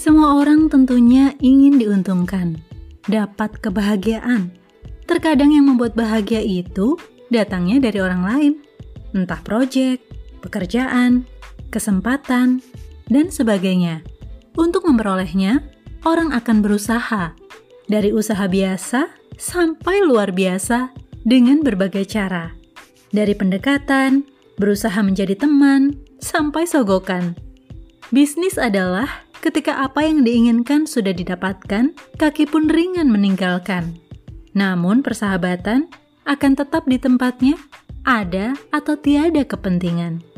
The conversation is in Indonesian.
Semua orang tentunya ingin diuntungkan, dapat kebahagiaan. Terkadang yang membuat bahagia itu datangnya dari orang lain, entah proyek, pekerjaan, kesempatan, dan sebagainya. Untuk memperolehnya, orang akan berusaha dari usaha biasa sampai luar biasa dengan berbagai cara. Dari pendekatan, berusaha menjadi teman, sampai sogokan. Bisnis adalah ketika apa yang diinginkan sudah didapatkan, kaki pun ringan meninggalkan. Namun persahabatan akan tetap di tempatnya, ada atau tiada kepentingan.